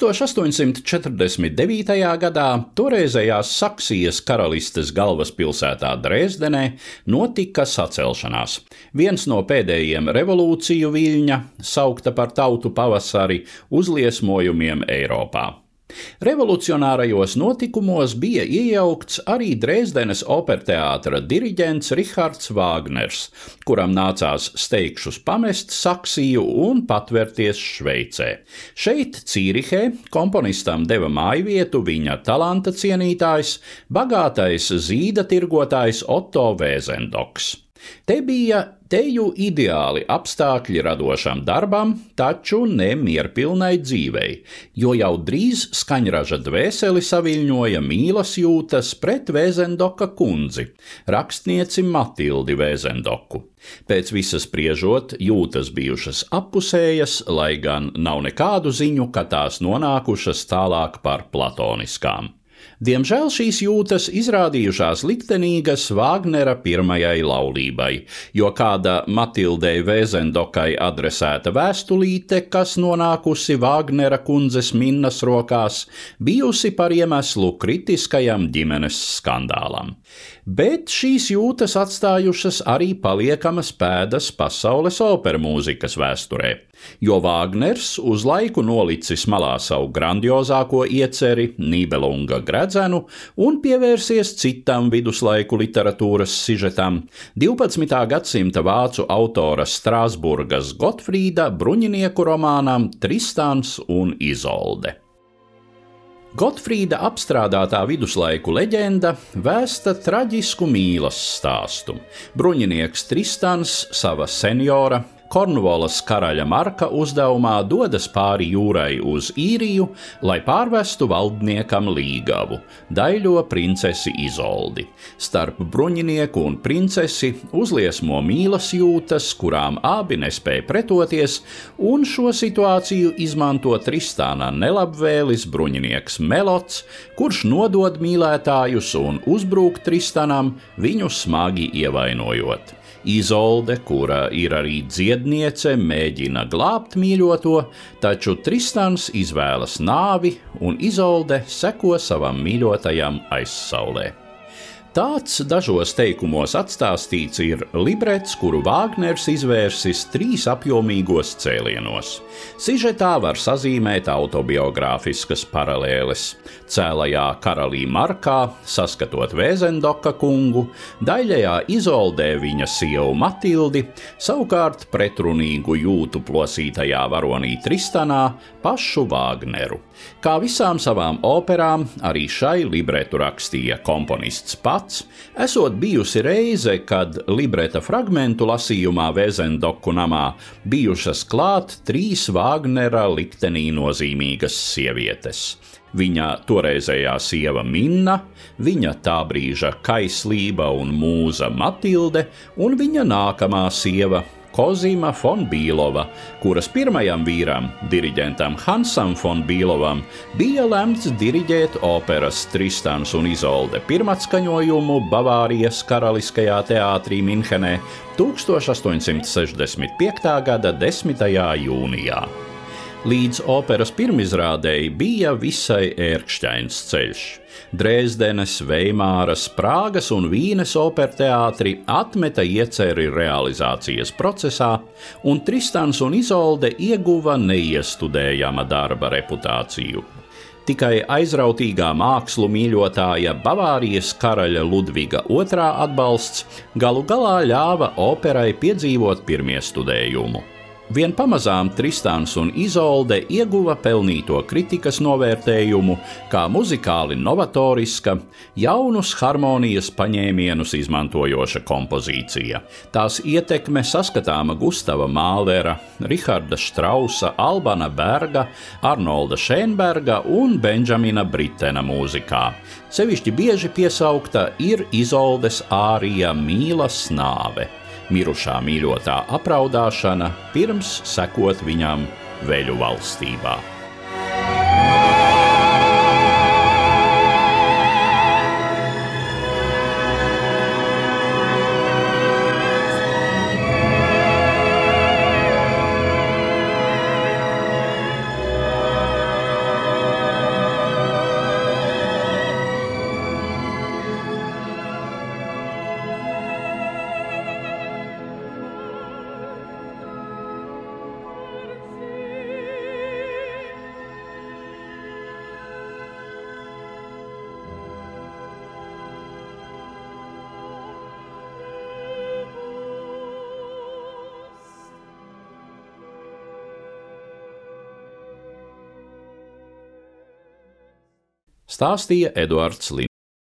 1849. gadā toreizējās Saksijas karalistes galvaspilsētā Dresdenē notika sacelšanās. Viens no pēdējiem revolūciju viļņa, saukta par tautu pavasari, uzliesmojumiem Eiropā. Revolucionārajos notikumos bija iejaukts arī Dresdenes operteātra diriģents Rihards Vāgners, kuram nācās steigšus pamest Saksiju un patvērties Šveicē. Šeit, Cīrihē, komponistam deva mājvietu viņa talanta cienītājs, bagātais zīda tirgotājs Otto Vēzendoks. Te bija teju ideāli apstākļi radošam darbam, taču ne mierpilnai dzīvei, jo jau drīz skaņraža dvēseli saviļņoja mīlas jūtas pret Vēzendoka kundzi, rakstnieci Matildi Vēzendoku. Pēc visas spriežot, jūtas bijušas appusējas, lai gan nav nekādu ziņu, ka tās nonākušas tālāk par platoniskām. Diemžēl šīs jūtas izrādījušās liktenīgas Vāgnera pirmajai laulībai, jo kāda Matildei Vēzendokai adresēta vēstulīte, kas nonākusi Vāgnera kundzes minnas rokās, bijusi par iemeslu kritiskajam ģimenes skandālam. Bet šīs jūtas atstājušas arī paliekamas pēdas pasaules opera mūzikas vēsturē, jo Vāgners uz laiku nolicis malā savu grandiozāko ieceri Nībelunga gredzenu un pievērsies citam viduslaiku literatūras sižetam - 12. gadsimta vācu autora Strāsburgas Gotfrīda bruņinieku romānam Tristāns un Izolde. Gotfrīda apstrādātā viduslaiku leģenda vēsta traģisku mīlas stāstu. Bruņinieks Tristans, sava seniora, Kornvolas karaļa Marka uzdevumā dodas pāri jūrai uz īriju, lai pārvestu valdniekam līgavu, daļo princesi Izoldi. Starp bruņinieku un princesi uzliesmo mīlas jūtas, kurām abi nespēja pretoties, un šo situāciju izmanto Tristāna nelabvēlis bruņinieks Melots, kurš nodod mīlētājus un uzbrūk Tristanam, viņu smagi ievainojot. Izolde, kura ir arī dziedniece, mēģina glābt mīļoto, taču Tristans izvēlas nāvi, un Izolde seko savam mīļotajam aizsaulē. Tāds dažos teikumos atstāstīts ir librets, kuru Vāgners izvērsis trīs apjomīgos cēlienos. Sižetā var sazīmēt autobiogrāfiskas paralēles. Cēlajā karalī Markā, saskatot Vēzendoka kungu, daļajā izoldē viņa sievu Matildi, savukārt pretrunīgu jūtu plosītajā varonī Tristanā pašu Vāgneru. Kā visām savām operām, arī šai libretu rakstīja komponists pats, esot bijusi reize, kad libreta fragmentu lasījumā Vēzendoku namā bijušas klāt trīs Vāgnera liktenī nozīmīgas sievietes. Viņa toreizējā sieva Minna, viņa tā brīža kaislība un mūza Matilde un viņa nākamā sieva Kozima Fonbīlova, kuras pirmajam vīram, diriģentam Hansam Fonbīlovam, bija lemts diriģēt operas Tristans un Izolde pirmatskaņojumu Bavārijas Karaliskajā teātrī Minhenē 1865. gada 10. jūnijā. Līdz operas pirmizrādēji bija visai ērkšķains ceļš. Dresdenes, Veimāras, Prāgas un Vīnes operteātri atmeta ieceri realizācijas procesā, un Tristans un Izolde ieguva neiestudējama darba reputāciju. Tikai aizrautīgā mākslu mīļotāja Bavārijas karaļa Ludviga II atbalsts galu galā ļāva operai piedzīvot pirmiestudējumu. Vien pamazām Tristāns un Izolde ieguva pelnīto kritikas novērtējumu kā muzikāli novatoriska, jaunus harmonijas paņēmienus izmantojoša kompozīcija. Tās ietekme saskatāma Gustava Mālera, Riharda Strausa, Albana Berga, Arnolda Šēnberga un Benžamina Britena mūzikā. Sevišķi bieži piesaukta ir Izoldes ārija mīlas nāve mirušā mīļotā apraudāšana pirms sekot viņam veļu valstībā. Stāstīja Eduards Liniņš.